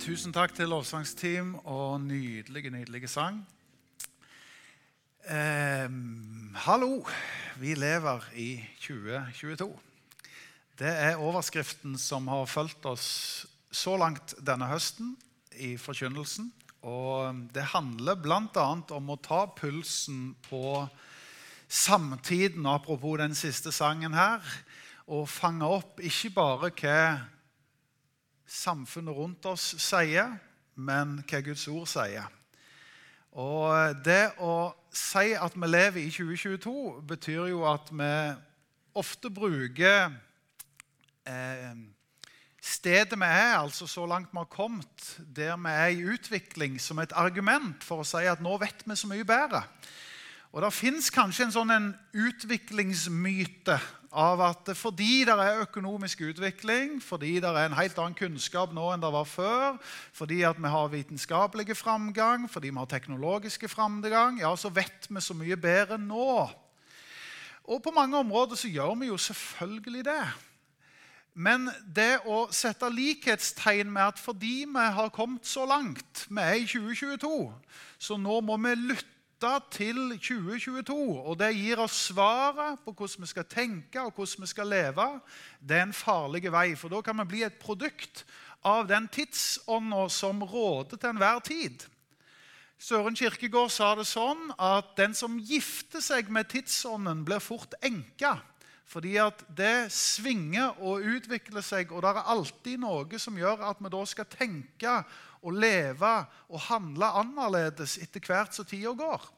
Tusen takk til lovsangsteam og nydelige, nydelige sang. Eh, hallo! Vi lever i 2022. Det er overskriften som har fulgt oss så langt denne høsten i forkynnelsen. Og det handler bl.a. om å ta pulsen på samtiden, apropos den siste sangen her, og fange opp ikke bare hva samfunnet rundt oss sier, men hva Guds ord sier. Og det å si at vi lever i 2022, betyr jo at vi ofte bruker eh, stedet vi er, altså så langt vi har kommet, der vi er i utvikling, som et argument for å si at nå vet vi så mye bedre. Og Det fins kanskje en sånn en utviklingsmyte av at fordi det er økonomisk utvikling, fordi det er en helt annen kunnskap nå enn det var før, fordi vi har vitenskapelige framgang, fordi vi har teknologiske framgang, ja, så vet vi så mye bedre nå. Og på mange områder så gjør vi jo selvfølgelig det. Men det å sette likhetstegn med at fordi vi har kommet så langt, vi er i 2022, så nå må vi lytte til 2022, og det gir oss svaret på hvordan vi skal tenke og hvordan vi skal leve, det er en farlig vei. For da kan vi bli et produkt av den tidsånda som råder til enhver tid. Søren Kirkegård sa det sånn at den som gifter seg med tidsånden, blir fort enka. Fordi at det svinger og utvikler seg, og det er alltid noe som gjør at vi da skal tenke og leve og handle annerledes etter hvert som tida går.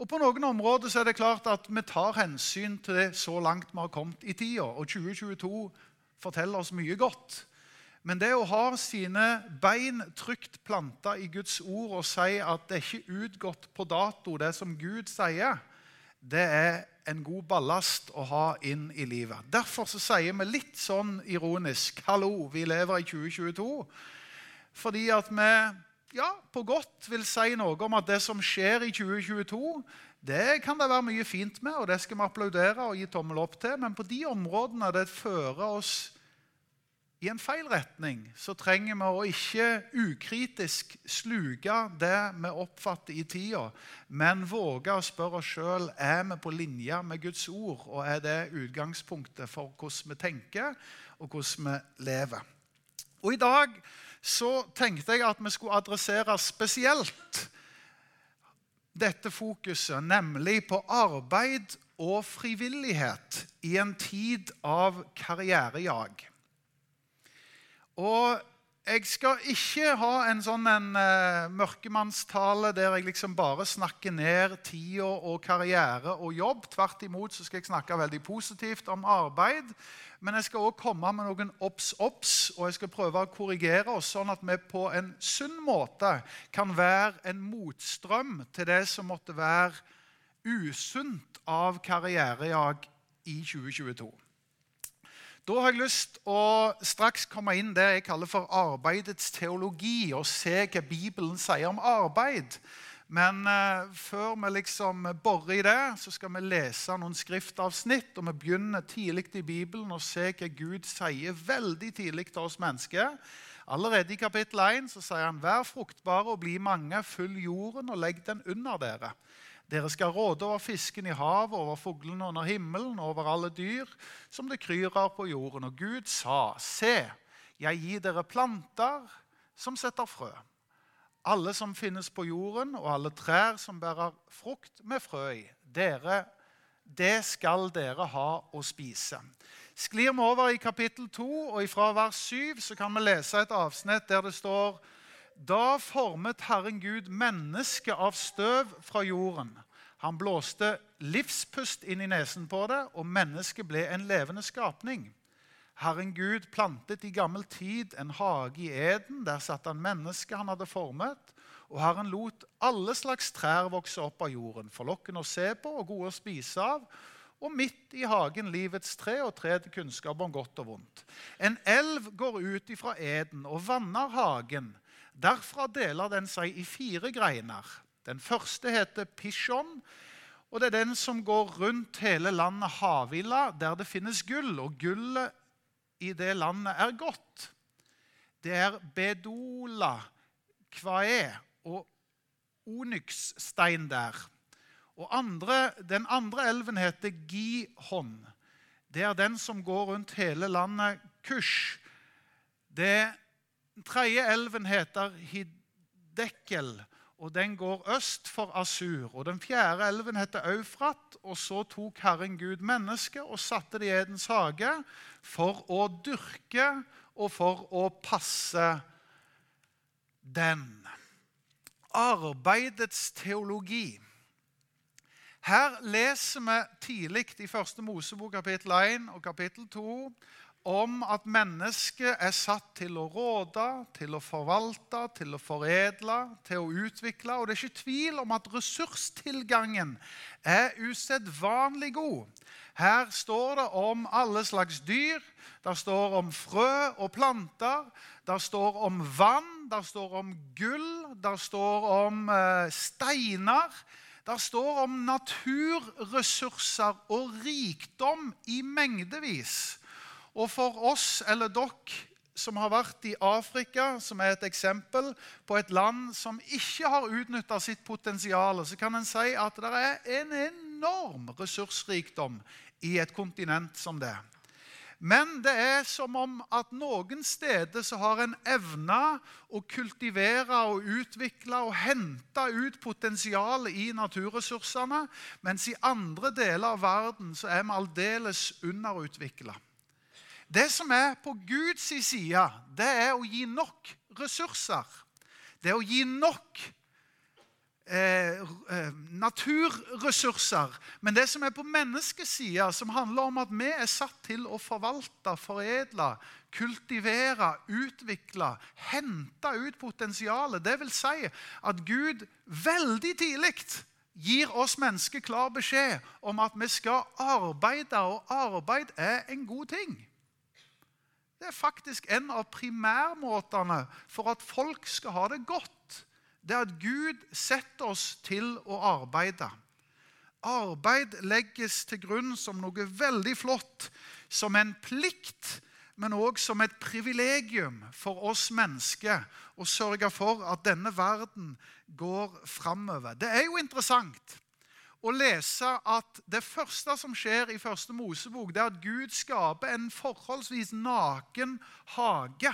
Og På noen områder så er det klart at vi tar hensyn til det så langt vi har kommet i tida. Og 2022 forteller oss mye godt. Men det å ha sine bein trygt planta i Guds ord og si at det er ikke utgått på dato, det som Gud sier, det er en god ballast å ha inn i livet. Derfor så sier vi litt sånn ironisk 'Hallo, vi lever i 2022'. Fordi at vi ja, på godt vil si noe om at det som skjer i 2022, det kan det være mye fint med, og det skal vi applaudere og gi tommel opp til. Men på de områdene det fører oss i en feil retning, så trenger vi å ikke ukritisk sluke det vi oppfatter i tida, men våge å spørre oss sjøl er vi på linje med Guds ord, og er det utgangspunktet for hvordan vi tenker og hvordan vi lever. Og I dag så tenkte jeg at vi skulle adressere spesielt dette fokuset, nemlig på arbeid og frivillighet i en tid av karrierejag. Og jeg skal ikke ha en sånn en, uh, mørkemannstale der jeg liksom bare snakker ned tida og karriere og jobb. Tvert imot så skal jeg snakke veldig positivt om arbeid. Men jeg skal også komme med noen obs-obs, og jeg skal prøve å korrigere oss, sånn at vi på en sunn måte kan være en motstrøm til det som måtte være usunt av karrierejag i 2022. Da har jeg lyst å straks komme inn det jeg kaller for arbeidets teologi, og se hva Bibelen sier om arbeid. Men eh, før vi liksom borer i det, så skal vi lese noen skriftavsnitt. og Vi begynner tidlig i Bibelen og se hva Gud sier veldig tidlig til oss mennesker. Allerede i kapittel 1 så sier han, 'Vær fruktbare og bli mange, fyll jorden og legg den under dere.' Dere skal råde over fisken i havet, over fuglene under himmelen, over alle dyr som det kryr av på jorden. Og Gud sa, 'Se, jeg gir dere planter som setter frø.' alle som finnes på jorden, og alle trær som bærer frukt med frø i. Dere, det skal dere ha å spise. Sklir vi over i kapittel 2, og fra vers 7 så kan vi lese et avsnitt der det står Da formet Herren Gud mennesket av støv fra jorden. Han blåste livspust inn i nesen på det, og mennesket ble en levende skapning. Herren Gud plantet i gammel tid en hage i Eden. Der satt han mennesket han hadde formet. Og Herren lot alle slags trær vokse opp av jorden, forlokkende å se på og gode å spise av. Og midt i hagen livets tre og tre til kunnskap om godt og vondt. En elv går ut ifra Eden og vanner hagen. Derfra deler den seg i fire greiner. Den første heter Pishon. Og det er den som går rundt hele landet Havila, der det finnes gull. Og gullet i det landet er godt. det er bedola, kvae og onyxstein der. Og andre, Den andre elven heter Gihon. Det er den som går rundt hele landet Kush. Den tredje elven heter Hidekkel, og den går øst for Asur. Og Den fjerde elven heter Eufrat, og så tok Herren Gud mennesket og satte det i Edens hage for å dyrke og for å passe den. Arbeidets teologi. Her leser vi tidlig i første Mosebok kapittel 1 og kapittel 2 om at mennesket er satt til å råde, til å forvalte, til å foredle, til å utvikle. Og det er ikke tvil om at ressurstilgangen er usedvanlig god. Her står det om alle slags dyr. Det står om frø og planter. Det står om vann. Det står om gull. Det står om eh, steiner. Det står om naturressurser og rikdom i mengdevis. Og for oss, eller dere som har vært i Afrika, som er et eksempel på et land som ikke har utnytta sitt potensial, så kan en si at det er en enorm ressursrikdom i et kontinent som det. Men det er som om at noen steder så har en evna å kultivere og utvikle og hente ut potensialet i naturressursene, mens i andre deler av verden så er vi aldeles underutvikla. Det som er på Guds side, det er å gi nok ressurser. Det er å gi nok eh, eh, naturressurser. Men det som er på menneskets side, som handler om at vi er satt til å forvalte, foredle, kultivere, utvikle, hente ut potensialet. Det vil si at Gud veldig tidlig gir oss mennesker klar beskjed om at vi skal arbeide, og arbeid er en god ting. Det er faktisk en av primærmåtene for at folk skal ha det godt. Det er at Gud setter oss til å arbeide. Arbeid legges til grunn som noe veldig flott, som en plikt, men òg som et privilegium for oss mennesker å sørge for at denne verden går framover. Det er jo interessant å lese at det første som skjer i første Mosebok, det er at Gud skaper en forholdsvis naken hage.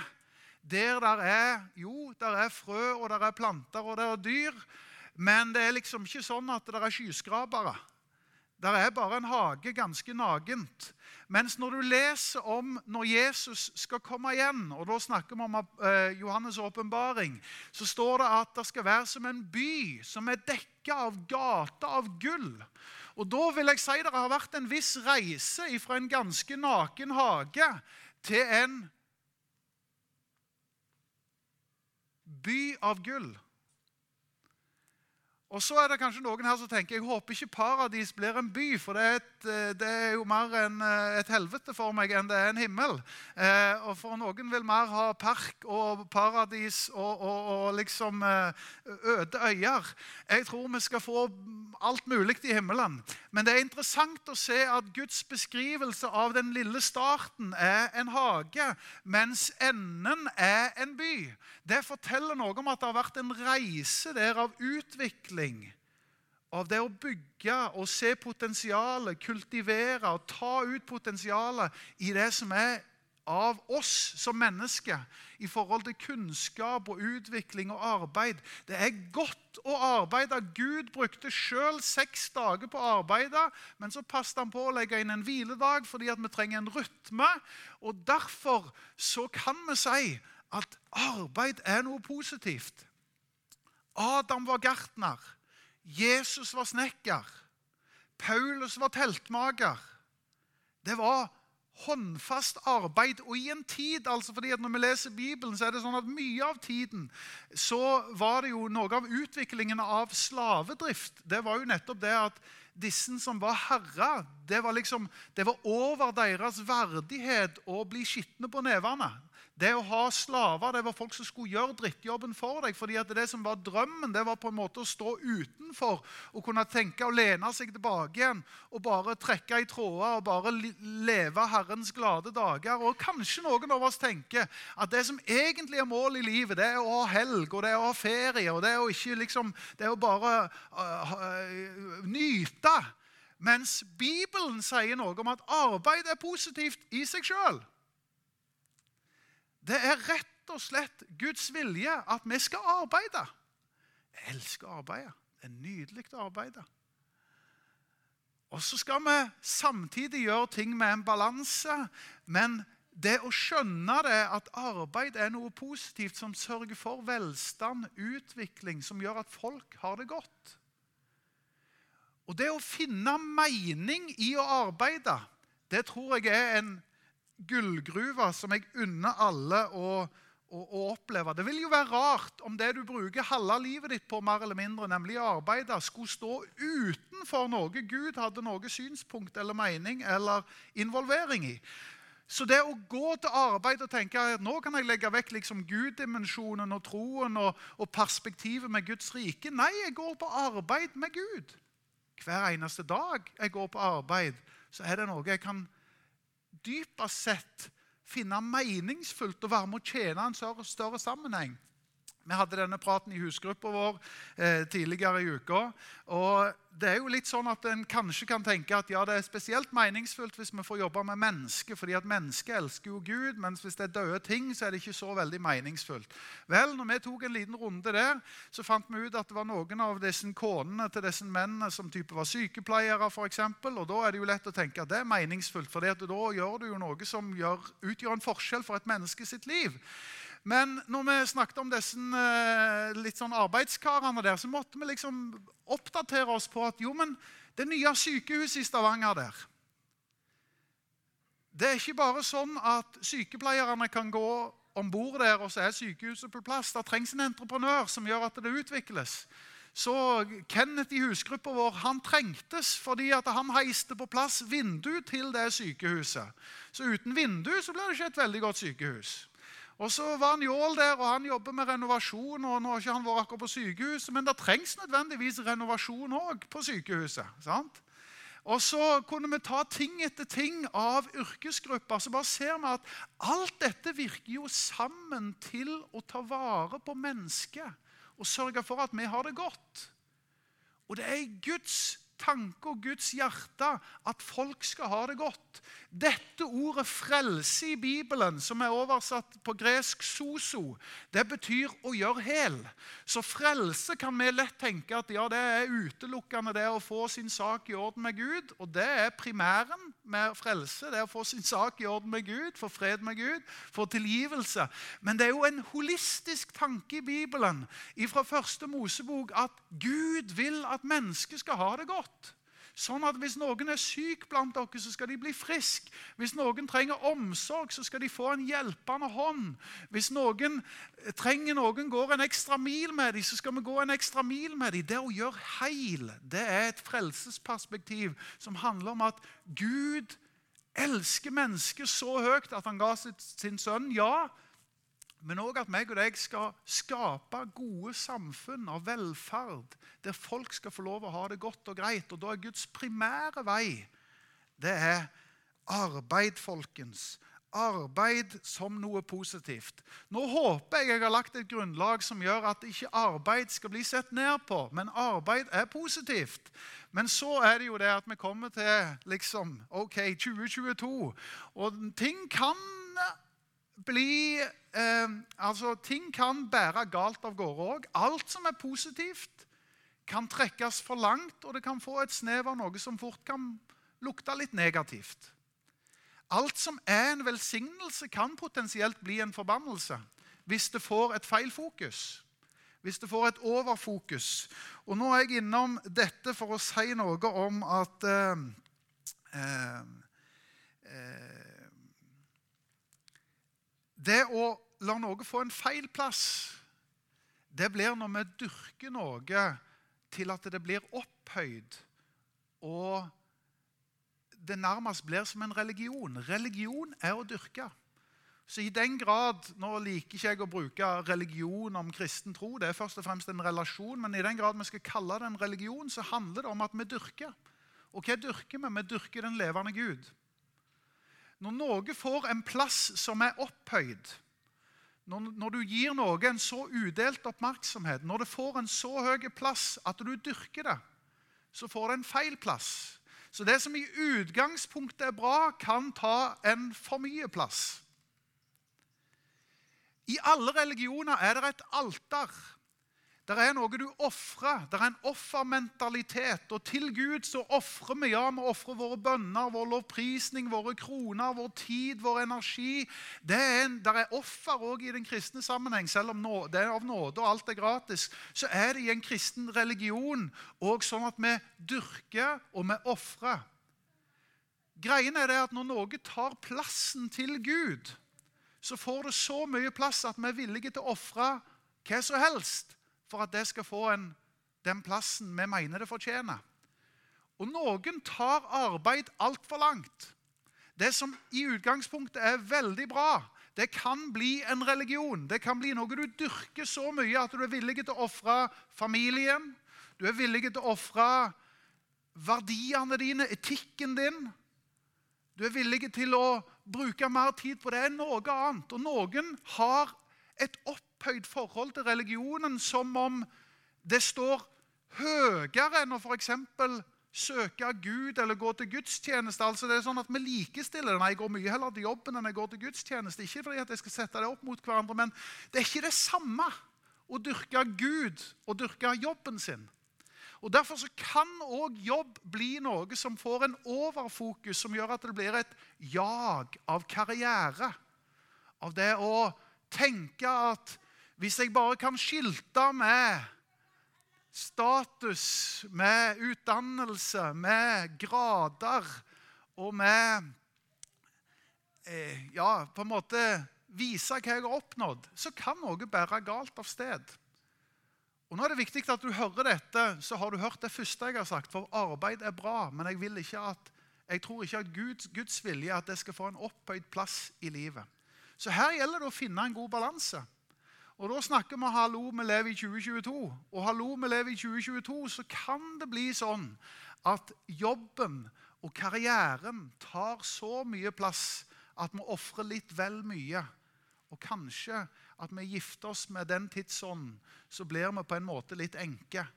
Der der er jo, der er frø, og der er planter og der er dyr. Men det er liksom ikke sånn at det er skyskrapere. Der er bare en hage ganske nagent. Mens når du leser om når Jesus skal komme igjen, og da snakker vi om uh, Johannes' åpenbaring, så står det at det skal være som en by som er dekka av gater av gull. Og Da vil jeg si det har vært en viss reise fra en ganske naken hage til en by av gull. Og så er det kanskje noen her som tenker jeg håper ikke paradis blir en by, for det er, et, eh, det er jo mer en, eh, et helvete for meg enn det er en himmel. Eh, og for noen vil mer ha park og paradis og, og, og liksom eh, øde øyer. Jeg tror vi skal få alt mulig i himmelen. Men det er interessant å se at Guds beskrivelse av den lille starten er en hage, mens enden er en by. Det forteller noe om at det har vært en reise der av utvikling utvikling av det å bygge og se potensialet, kultivere og ta ut potensialet i det som er av oss som mennesker i forhold til kunnskap og utvikling og arbeid. Det er godt å arbeide. Gud brukte sjøl seks dager på å arbeide, men så passet han på å legge inn en hviledag fordi vi trenger en rytme. Og Derfor så kan vi si at arbeid er noe positivt. Adam var gartner. Jesus var snekker. Paulus var teltmaker. Det var håndfast arbeid. Og i en tid, altså fordi at når vi leser Bibelen, så er det sånn at mye av tiden så var det jo noe av utviklingen av slavedrift. Det var jo nettopp det at disse som var herrer, det var, liksom, det var over deres verdighet å bli skitne på nevene. Det å ha slaver det var folk som skulle gjøre drittjobben for deg. fordi at Det som var drømmen, det var på en måte å stå utenfor og kunne tenke og lene seg tilbake igjen og bare trekke i tråder og bare leve Herrens glade dager. Og Kanskje noen av oss tenker at det som egentlig er målet i livet, det er å ha helg og det er å ha ferie og det er å ikke liksom, det er å bare uh, uh, nyte. Mens Bibelen sier noe om at arbeid er positivt i seg sjøl. Det er rett og slett Guds vilje at vi skal arbeide. Jeg elsker å arbeide. Det er nydelig å arbeide. Og så skal vi samtidig gjøre ting med en balanse. Men det å skjønne det, at arbeid er noe positivt som sørger for velstand, utvikling, som gjør at folk har det godt Og det å finne mening i å arbeide, det tror jeg er en gullgruve som jeg unner alle å, å, å, oppleve. Det vil jo være rart om det du bruker halve livet ditt på, mer eller mindre, nemlig arbeide, skulle stå utenfor noe Gud hadde noe synspunkt eller mening eller involvering i. Så det å gå til arbeid og tenke at nå kan jeg legge vekk liksom Gud-dimensjonen og troen og, og, perspektivet med Guds rike Nei, jeg går på arbeid med Gud. Hver eneste dag jeg går på arbeid, så er det noe jeg kan dypest sett finne meningsfullt å være med å tjene en større, større sammenheng. Vi hadde denne praten i husgruppa vår eh, tidligere i uka. og det er jo litt sånn at En kanskje kan tenke at ja, det er spesielt meningsfullt hvis vi får jobbe med mennesker, fordi at mennesker elsker jo Gud, mens hvis det er døde ting, så er det ikke så veldig meningsfullt. Vel, når vi tok en liten runde der, så fant vi ut at det var noen av disse konene til disse mennene som type var sykepleiere, f.eks. Og da er det jo lett å tenke at det er meningsfullt, for da gjør du jo noe som gjør, utgjør en forskjell for et menneske sitt liv. Men når vi snakket om disse eh, litt sånn arbeidskarene der, så måtte vi liksom oppdatere oss på at jo, men det nye sykehuset i Stavanger der Det er ikke bare sånn at sykepleierne kan gå om bord der, og så er sykehuset på plass. Det trengs en entreprenør som gjør at det utvikles. Så Kenneth i husgruppa vår han trengtes fordi at han heiste på plass vindu til det sykehuset. Så uten vindu så blir det ikke et veldig godt sykehus. Og så var Njål Jål der, og han jobber med renovasjon. og nå har ikke han vært akkurat på sykehuset, Men det trengs nødvendigvis renovasjon òg på sykehuset. sant? Og så kunne vi ta ting etter ting av yrkesgrupper. Så bare ser vi at alt dette virker jo sammen til å ta vare på mennesket og sørge for at vi har det godt. Og det er Guds tanke og Guds hjerte at folk skal ha det godt. Dette ordet 'frelse' i Bibelen, som er oversatt på gresk 'soso', det betyr å gjøre hel. Så frelse kan vi lett tenke at ja, det er utelukkende det å få sin sak i orden med Gud. Og det er primæren med frelse. Det er å få sin sak i orden med Gud, få fred med Gud, få tilgivelse. Men det er jo en holistisk tanke i Bibelen fra første Mosebok at Gud vil at mennesket skal ha det godt. Sånn at hvis noen er syk blant dere, så skal de bli friske. Hvis noen trenger omsorg, så skal de få en hjelpende hånd. Hvis noen trenger noen går en ekstra mil med dem, så skal vi gå en ekstra mil med dem. Det å gjøre heil, det er et frelsesperspektiv som handler om at Gud elsker mennesker så høyt at han ga sin sønn. Ja, men òg at meg og deg skal skape gode samfunn av velferd, der folk skal få lov å ha det godt og greit. Og da er Guds primære vei det er arbeid, folkens. Arbeid som noe positivt. Nå håper jeg jeg har lagt et grunnlag som gjør at ikke arbeid skal bli sett ned på. Men arbeid er positivt. Men så er det jo det at vi kommer til liksom, ok, 2022, og ting kan bli eh, altså, Ting kan bære galt av gårde òg. Alt som er positivt, kan trekkes for langt, og det kan få et snev av noe som fort kan lukte litt negativt. Alt som er en velsignelse, kan potensielt bli en forbannelse hvis det får et feil fokus. Hvis det får et overfokus. Og Nå er jeg innom dette for å si noe om at eh, eh, eh det å la noe få en feil plass, det blir når vi dyrker noe til at det blir opphøyd og det nærmest blir som en religion. Religion er å dyrke. Så i den grad, Nå liker ikke jeg å bruke religion om kristen tro, det er først og fremst en relasjon, men i den grad vi skal kalle det en religion, så handler det om at vi dyrker. Og hva dyrker vi? Vi dyrker den levende Gud. Når noe får en plass som er opphøyd, når, når, du gir noe en så udelt oppmerksomhet, når det får en så høy plass at du dyrker det, så får det en feil plass. Så det som i utgangspunktet er bra, kan ta en for mye plass. I alle religioner er det et alter det er noe du ofrer. Det er en offermentalitet. Og til Gud så ofrer vi. Ja, vi ofrer våre bønner, vår lovprisning, våre kroner, vår tid, vår energi. Det er, en, det er offer òg i den kristne sammenheng. Selv om det er av nåde og alt er gratis, så er det i en kristen religion òg sånn at vi dyrker og vi ofrer. Greien er det at når noe tar plassen til Gud, så får det så mye plass at vi er villige til å ofre hva som helst for at det skal få en, den plassen vi mener det fortjener. Og noen tar arbeid altfor langt. Det som i utgangspunktet er veldig bra, det kan bli en religion. Det kan bli noe du dyrker så mye at du er villig til å ofre familien. Du er villig til å ofre verdiene dine, etikken din. Du er villig til å bruke mer tid på det enn noe annet. Og noen har et opphøyd forhold til religionen som om det står høyere enn å f.eks. søke Gud eller gå til gudstjeneste. Altså det er sånn at Vi likestiller det. Nei, jeg går mye heller til jobben enn jeg går til gudstjeneste. Ikke fordi at jeg skal sette det opp mot hverandre, men det er ikke det samme å dyrke Gud og dyrke jobben sin. Og Derfor så kan òg jobb bli noe som får en overfokus, som gjør at det blir et jag av karriere. Av det å tenke at hvis jeg bare kan skilte med status, med utdannelse, med grader og med eh, Ja, på en måte vise hva jeg har oppnådd, så kan noe bære galt av sted. Og nå er det viktig at du hører dette, så har du hørt det første jeg har sagt. For arbeid er bra, men jeg, vil ikke at, jeg tror ikke at Guds, Guds vilje at det skal få en opphøyd plass i livet. Så her gjelder det å finne en god balanse. Og Da snakker vi hallo, vi lever i 2022. Og hallo, vi lever i 2022, så kan det bli sånn at jobben og karrieren tar så mye plass at vi ofrer litt vel mye. Og kanskje at vi gifter oss med den tidsånden, så blir vi på en måte litt enke.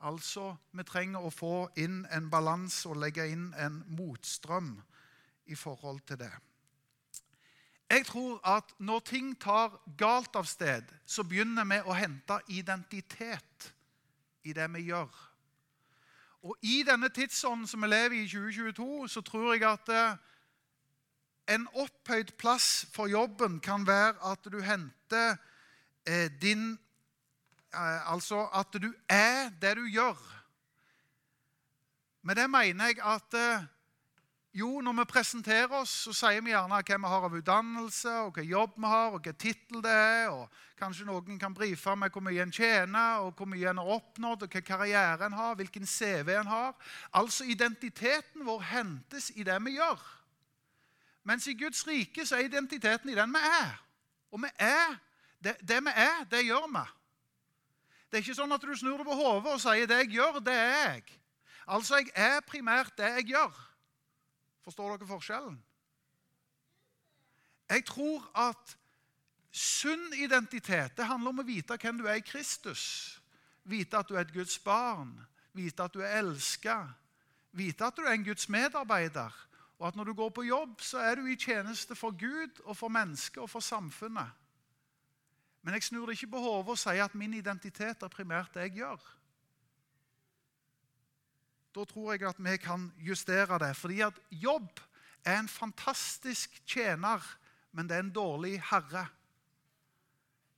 Altså, vi trenger å få inn en balanse og legge inn en motstrøm i forhold til det. Jeg tror at når ting tar galt av sted, så begynner vi å hente identitet i det vi gjør. Og i denne tidsånden som vi lever i i 2022, så tror jeg at eh, en opphøyd plass for jobben kan være at du henter eh, din eh, Altså at du er det du gjør. Med det mener jeg at jo, når vi presenterer oss, så sier vi gjerne hva vi har av utdannelse, og hva jobb vi har, og hva tittel det er. og Kanskje noen kan brife med hvor mye en tjener, og hvor mye en har oppnådd, og hva karriere en har, hvilken CV en har. Altså identiteten vår hentes i det vi gjør. Mens i Guds rike så er identiteten i den vi er. Og vi er, det, det vi er, det gjør vi. Det er ikke sånn at du snur deg på hodet og sier 'det jeg gjør, det er jeg'. Altså, jeg er primært det jeg gjør. Forstår dere forskjellen? Jeg tror at sunn identitet det handler om å vite hvem du er i Kristus. Vite at du er et Guds barn, vite at du er elska, vite at du er en Guds medarbeider. Og at når du går på jobb, så er du i tjeneste for Gud og for mennesket og for samfunnet. Men jeg snur det ikke på hodet og sier at min identitet er primært det jeg gjør. Da tror jeg at vi kan justere det. Fordi at jobb er en fantastisk tjener, men det er en dårlig herre.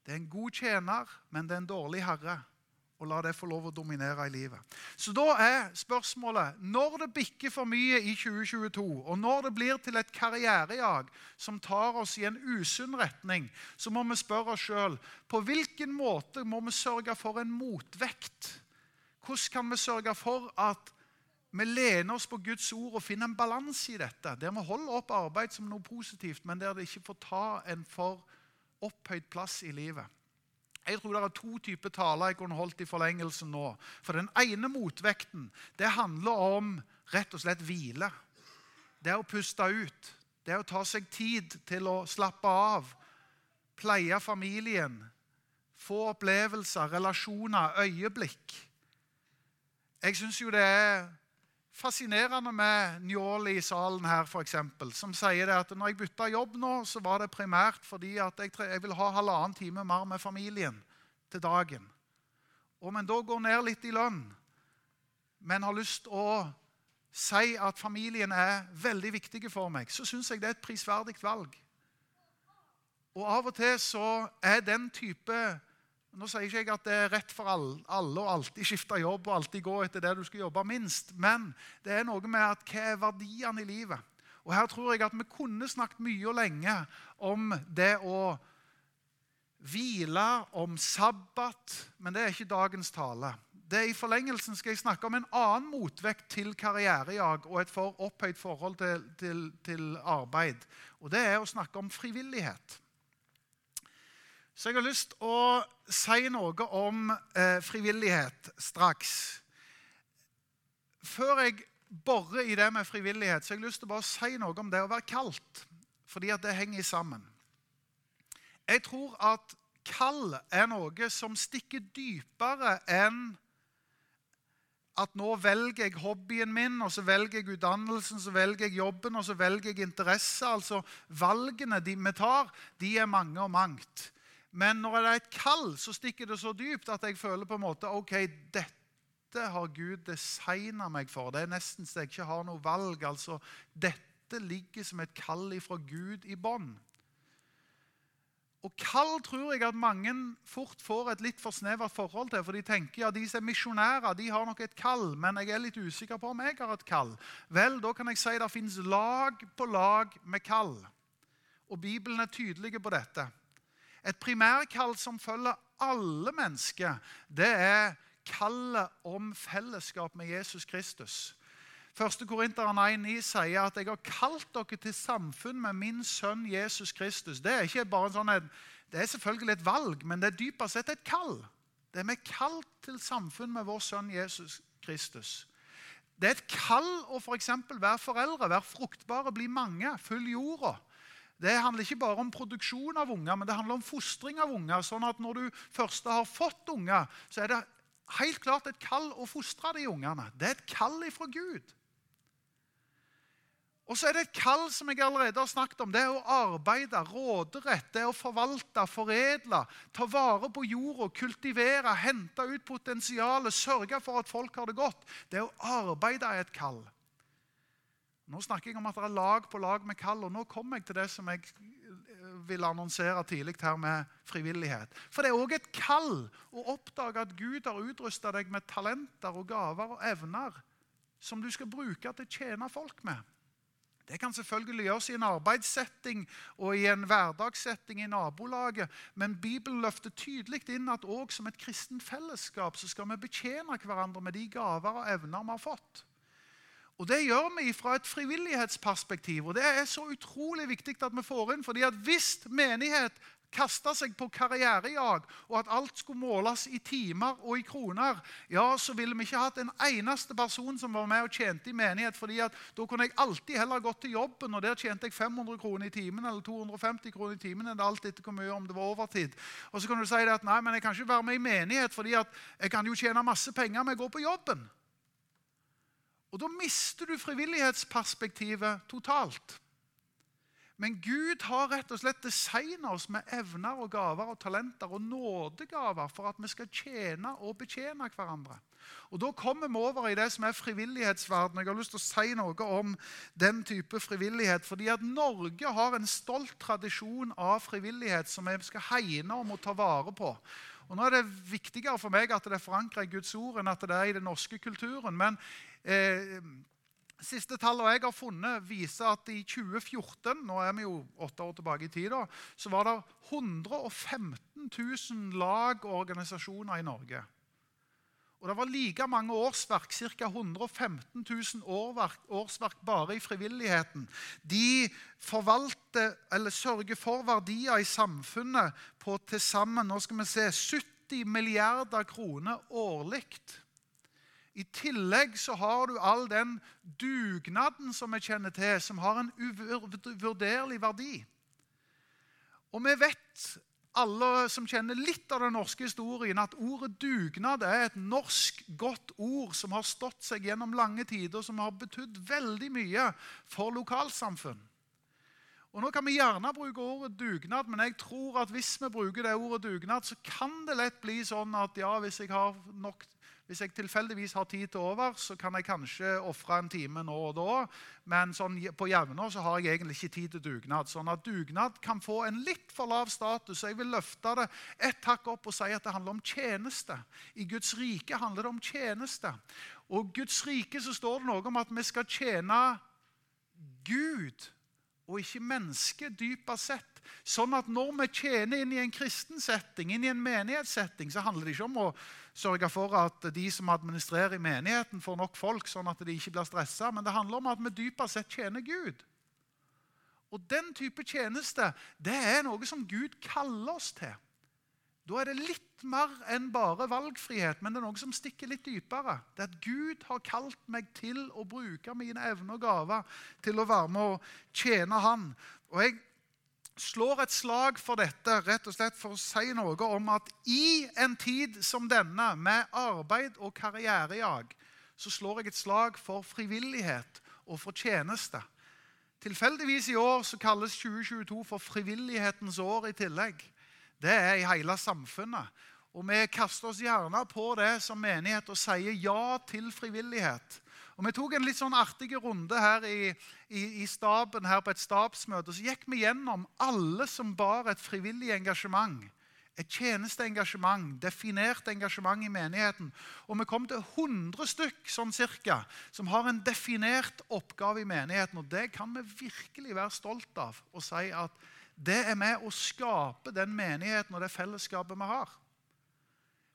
Det er en god tjener, men det er en dårlig herre. Og la det få lov å dominere i livet. Så da er spørsmålet Når det bikker for mye i 2022, og når det blir til et karrierejag som tar oss i en usunn retning, så må vi spørre oss sjøl på hvilken måte må vi sørge for en motvekt. Hvordan kan vi sørge for at vi lener oss på Guds ord og finner en balanse i dette. Der vi holder opp arbeid som noe positivt, men der det ikke får ta en for opphøyd plass i livet. Jeg tror det er to typer taler jeg kunne holdt i forlengelsen nå. For Den ene motvekten det handler om rett og slett hvile. Det er å puste ut. Det er å ta seg tid til å slappe av. Pleie familien. Få opplevelser, relasjoner, øyeblikk. Jeg syns jo det er fascinerende med Njål i salen her, eksempel, som sier at når jeg bytta jobb nå, så var det primært fordi at jeg, jeg vil ha halvannen time mer med familien til dagen. Om en da går ned litt i lønn, men har lyst å si at familien er veldig viktig for meg, så syns jeg det er et prisverdig valg. Og av og til så er den type nå sier ikke jeg at det er rett for alle å alltid skifte jobb og alltid gå etter det du skal jobbe minst, men det er noe med at hva er verdiene i livet? Og Her tror jeg at vi kunne snakket mye og lenge om det å hvile, om sabbat, men det er ikke dagens tale. Det I forlengelsen skal jeg snakke om en annen motvekt til karrierejag og et for opphøyd forhold til, til, til arbeid. Og Det er å snakke om frivillighet. Så jeg har lyst til å si noe om eh, frivillighet straks. Før jeg borer i det med frivillighet, så har jeg lyst til å bare si noe om det å være kaldt. Fordi at det henger sammen. Jeg tror at kall er noe som stikker dypere enn at nå velger jeg hobbyen min, og så velger jeg utdannelsen, så velger jeg jobben og så velger jeg interesse. Altså Valgene de vi tar, de er mange og mangt. Men når det er et kall, så stikker det så dypt at jeg føler på en måte ok, dette har Gud designa meg for. Det er nesten så jeg ikke har noe valg. altså Dette ligger som et kall fra Gud i bånn. Og kall tror jeg at mange fort får et litt for snevert forhold til. For de tenker ja, de som er misjonærer, de har nok et kall, men jeg er litt usikker på om jeg har et kall. Vel, da kan jeg si det fins lag på lag med kall. Og Bibelen er tydelig på dette. Et primærkall som følger alle mennesker, det er kallet om fellesskap med Jesus Kristus. 1. Korinteren 1,9 sier at 'jeg har kalt dere til samfunn med min sønn Jesus Kristus'. Det er ikke bare en sånn, det er selvfølgelig et valg, men det er dypest sett et kall. Det er vi kalt til samfunn med vår sønn Jesus Kristus. Det er et kall å f.eks. For være foreldre, være fruktbare, bli mange, følge jorda. Det handler ikke bare om produksjon av unger, men det handler om fostring av unger. sånn at når du først har fått unger, så er det helt klart et kall å fostre de ungene. Det er et kall ifra Gud. Og så er det et kall som jeg allerede har snakket om. Det er å arbeide, råderett, det er å forvalte, foredle, ta vare på jorda, kultivere, hente ut potensialet, sørge for at folk har det godt. Det å arbeide er et kall. Nå snakker jeg om at det er lag på lag med kall, og nå kommer jeg til det som jeg ville vil annonsere tidlig her med frivillighet. For det er òg et kall å oppdage at Gud har utrusta deg med talenter og gaver og evner som du skal bruke til å tjene folk med. Det kan selvfølgelig gjøres i en arbeidssetting og i en hverdagssetting i nabolaget, men Bibelen løfter tydelig inn at også som et kristent fellesskap så skal vi betjene hverandre med de gaver og evner vi har fått. Og Det gjør vi fra et frivillighetsperspektiv. og Det er så utrolig viktig at vi får inn. fordi at Hvis menighet kasta seg på karrierejag, og at alt skulle måles i timer og i kroner, ja, så ville vi ikke hatt en eneste person som var med og tjente i menighet. fordi at Da kunne jeg alltid heller gått til jobben, og der tjente jeg 500 kroner i timen eller 250 kroner i timen. eller alt etter hvor mye om det var overtid. Og så kan du si at nei, men jeg kan ikke være med i menighet, fordi at jeg kan jo tjene masse penger med å gå på jobben. Og da mister du frivillighetsperspektivet totalt. Men Gud har rett og slett designa oss med evner og gaver og talenter og nådegaver for at vi skal tjene og betjene hverandre. Og Da kommer vi over i det som er frivillighetsverdenen. Jeg har lyst til å si noe om den type frivillighet. fordi at Norge har en stolt tradisjon av frivillighet som vi skal hegne om og ta vare på. Og Nå er det viktigere for meg at det er forankra i Guds ord, enn at det er i den norske kulturen. Men Eh, siste tallene jeg har funnet, viser at i 2014 nå er vi jo åtte år tilbake i tid, så var det 115 000 lag og organisasjoner i Norge. Og det var like mange årsverk, ca. 115 000 årsverk bare i frivilligheten. De forvalter, eller sørger for verdier i samfunnet på til sammen nå skal vi se, 70 milliarder kroner årlig. I tillegg så har du all den dugnaden som vi kjenner til, som har en uvurderlig verdi. Og vi vet, alle som kjenner litt av den norske historien, at ordet dugnad er et norsk godt ord som har stått seg gjennom lange tider, som har betydd veldig mye for lokalsamfunn. Og Nå kan vi gjerne bruke ordet dugnad, men jeg tror at hvis vi bruker det ordet dugnad, så kan det lett bli sånn at ja, hvis jeg har nok hvis jeg tilfeldigvis har tid til over, så kan jeg kanskje ofre en time nå og da. Men sånn på jevnår så har jeg egentlig ikke tid til dugnad. Sånn at dugnad kan få en litt for lav status. Jeg vil løfte det ett hakk opp og si at det handler om tjeneste. I Guds rike handler det om tjeneste. Og i Guds rike så står det noe om at vi skal tjene Gud og ikke mennesket dypest sett. Sånn at når vi tjener inn i en kristen setting, inn i en menighetssetting, så handler det ikke om å sørge for at de som administrerer i menigheten, får nok folk, sånn at de ikke blir stressa, men det handler om at vi dypest sett tjener Gud. Og den type tjeneste det er noe som Gud kaller oss til. Da er det litt mer enn bare valgfrihet, men det er noe som stikker litt dypere. Det er at Gud har kalt meg til å bruke mine evner og gaver til å være med og tjene Han. Og jeg slår et slag for dette rett og slett for å si noe om at i en tid som denne, med arbeid og karrierejag, så slår jeg et slag for frivillighet og for tjeneste. Tilfeldigvis i år så kalles 2022 for frivillighetens år i tillegg. Det er i hele samfunnet. Og vi kaster oss gjerne på det som menighet og sier ja til frivillighet. Og Vi tok en litt sånn artig runde her i, i, i, staben her på et stabsmøte. og Så gikk vi gjennom alle som bar et frivillig engasjement. Et tjenesteengasjement, definert engasjement i menigheten. Og vi kom til 100 stykk sånn cirka, som har en definert oppgave i menigheten. Og det kan vi virkelig være stolt av og si at det er med å skape den menigheten og det fellesskapet vi har.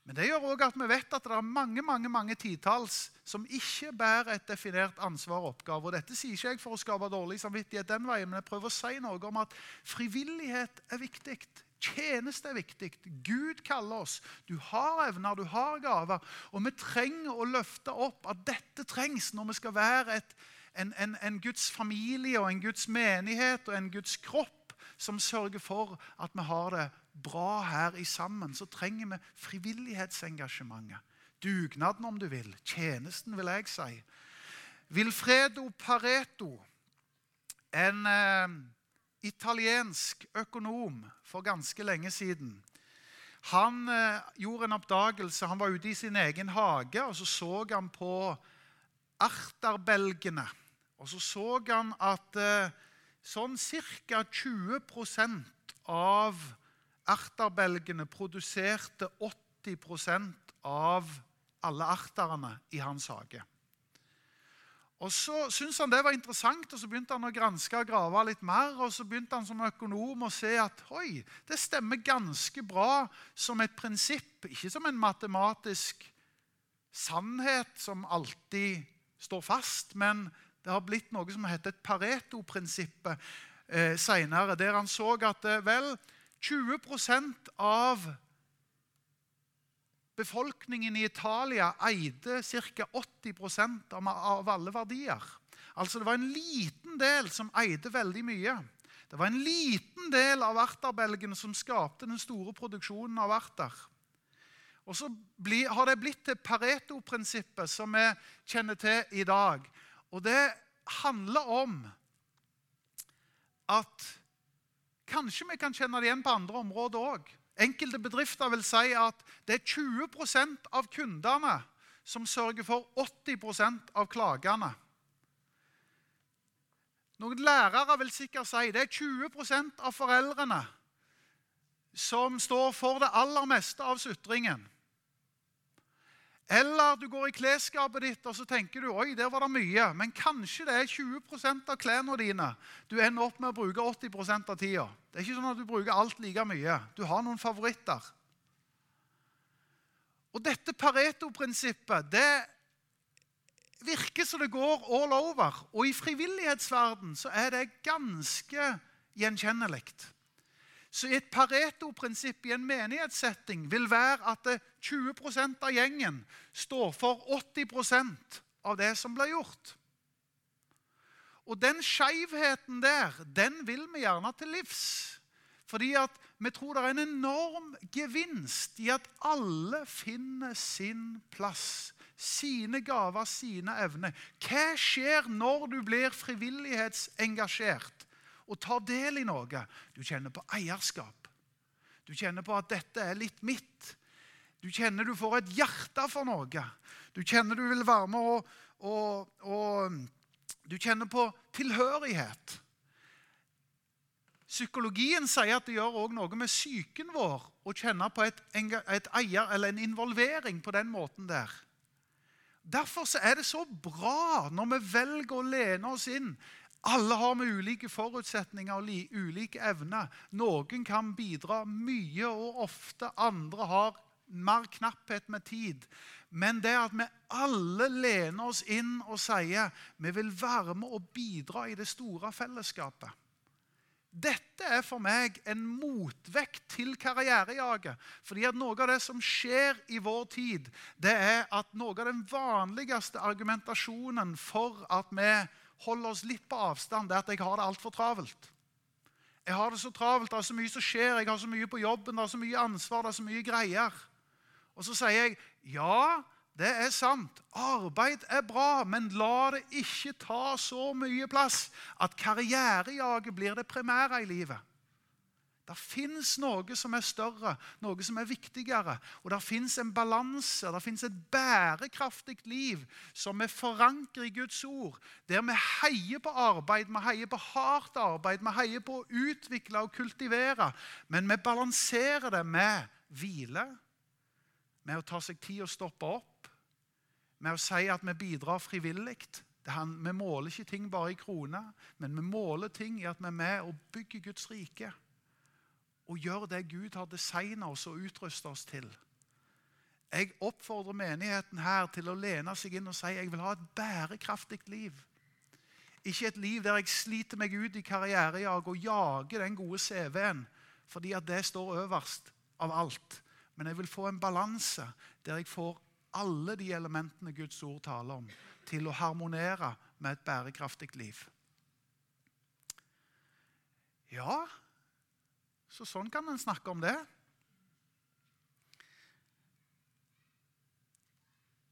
Men det gjør også at vi vet at det er mange mange, mange titalls som ikke bærer et definert ansvar og oppgave. Og Dette sier ikke jeg for å skape dårlig samvittighet den veien, men jeg prøver å si noe om at frivillighet er viktig. Tjeneste er viktig. Gud kaller oss. Du har evner, du har gaver. Og vi trenger å løfte opp at dette trengs når vi skal være et, en, en, en Guds familie og en Guds menighet og en Guds kropp som sørger for at vi har det bra her i sammen, så trenger vi frivillighetsengasjementet. Dugnaden, om du vil. Tjenesten, vil jeg si. Vilfredo Pareto, en eh, italiensk økonom for ganske lenge siden. Han eh, gjorde en oppdagelse. Han var ute i sin egen hage, og så så han på arterbelgene. Og så så han at eh, sånn ca. 20% av Erterbelgene produserte 80% av alle arterne i hans hage. Og Så syntes han det var interessant, og så begynte han å granske og grave litt mer. og Så begynte han som økonom å se at oi, det stemmer ganske bra som et prinsipp, ikke som en matematisk sannhet som alltid står fast, men det har blitt noe som heter et Pareto-prinsippet eh, seinere, der han så at eh, vel, 20% av befolkningen i Italia eide ca. 80% av alle verdier. Altså Det var en liten del som eide veldig mye. Det var en liten del av erterbelgene som skapte den store produksjonen av erter. Og så har det blitt til Pareto-prinsippet, som vi kjenner til i dag. Og det handler om at Kanskje vi kan kjenne det igjen på andre områder òg. Enkelte bedrifter vil si at det er 20% av kundene som sørger for 80% av klagene. Noen lærere vil sikkert si det er 20% av foreldrene som står for det aller meste av sutringen. Eller du går i klesskapet ditt og så tenker du, oi, der var det mye. Men kanskje det er 20% av klærne dine du ender opp med å bruke 80% av tida. Det er ikke sånn at du bruker alt like mye. Du har noen favoritter. Og dette Pareto-prinsippet det virker som det går all over. Og i frivillighetsverden så er det ganske gjenkjennelig. Så et Pareto-prinsipp i en menighetssetting vil være at 20 av gjengen står for 80% av det som blir gjort. Og den skeivheten der, den vil vi gjerne til livs. Fordi at vi tror det er en enorm gevinst i at alle finner sin plass. Sine gaver, sine evner. Hva skjer når du blir frivillighetsengasjert og tar del i noe? Du kjenner på eierskap. Du kjenner på at dette er litt mitt. Du kjenner du får et hjerte for noe. Du kjenner du vil være med og, og, og Du kjenner på tilhørighet. Psykologien sier at det gjør også noe med psyken vår å kjenne på et, et eier eller en involvering på den måten der. Derfor er det så bra når vi velger å lene oss inn. Alle har med ulike forutsetninger og ulike evner. Noen kan bidra mye og ofte, andre har mer knapphet med tid. Men det at vi alle lener oss inn og sier vi vil være med og bidra i det store fellesskapet dette er for meg en motvekt til karrierejaget. Fordi at Noe av det som skjer i vår tid, det er at noe av den vanligste argumentasjonen for at vi holder oss litt på avstand, det er at jeg har det altfor travelt. Jeg har det så travelt, det er så mye som skjer, jeg har så mye på jobben, det er så mye ansvar, det er så mye greier. Og så sier jeg ja, det er sant. Arbeid er bra, men la det ikke ta så mye plass at karrierejaget blir det primære i livet. Det fins noe som er større, noe som er viktigere. Og det fins en balanse, det fins et bærekraftig liv som vi forankrer i Guds ord. Der vi heier på arbeid, vi heier på hardt arbeid, vi heier på å utvikle og kultivere. Men vi balanserer det med hvile, med å ta seg tid og stoppe opp med å si at vi bidrar frivillig. Vi måler ikke ting bare i kroner, men vi måler ting i at vi er med og bygger Guds rike. Og gjøre det Gud har designet oss og utrustet oss til. Jeg oppfordrer menigheten her til å lene seg inn og si jeg vil ha et bærekraftig liv. Ikke et liv der jeg sliter meg ut i karrierejag og jager den gode CV-en fordi at det står øverst av alt. Men jeg vil få en balanse der jeg får alle de elementene Guds ord taler om, til å harmonere med et bærekraftig liv. Ja, så sånn kan en snakke om det.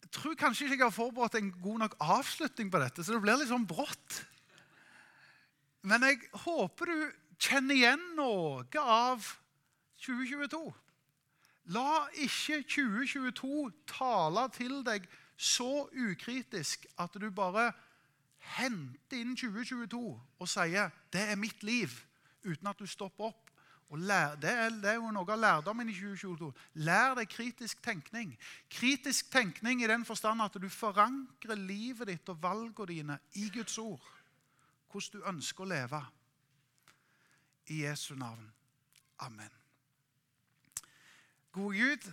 Jeg tror kanskje ikke jeg har forberedt en god nok avslutning på dette, så det blir litt sånn brått. Men jeg håper du kjenner igjen noe av 2022. La ikke 2022 tale til deg så ukritisk at du bare henter inn 2022 og sier 'det er mitt liv', uten at du stopper opp. Lær, det, er, det, er, jo noe av lærdommen i 2022. Lær deg kritisk tenkning. Kritisk tenkning i den forstand at du forankrer livet ditt og valgene dine i Guds ord. Hvordan du ønsker å leve. I Jesu navn. Amen. Gode Gud,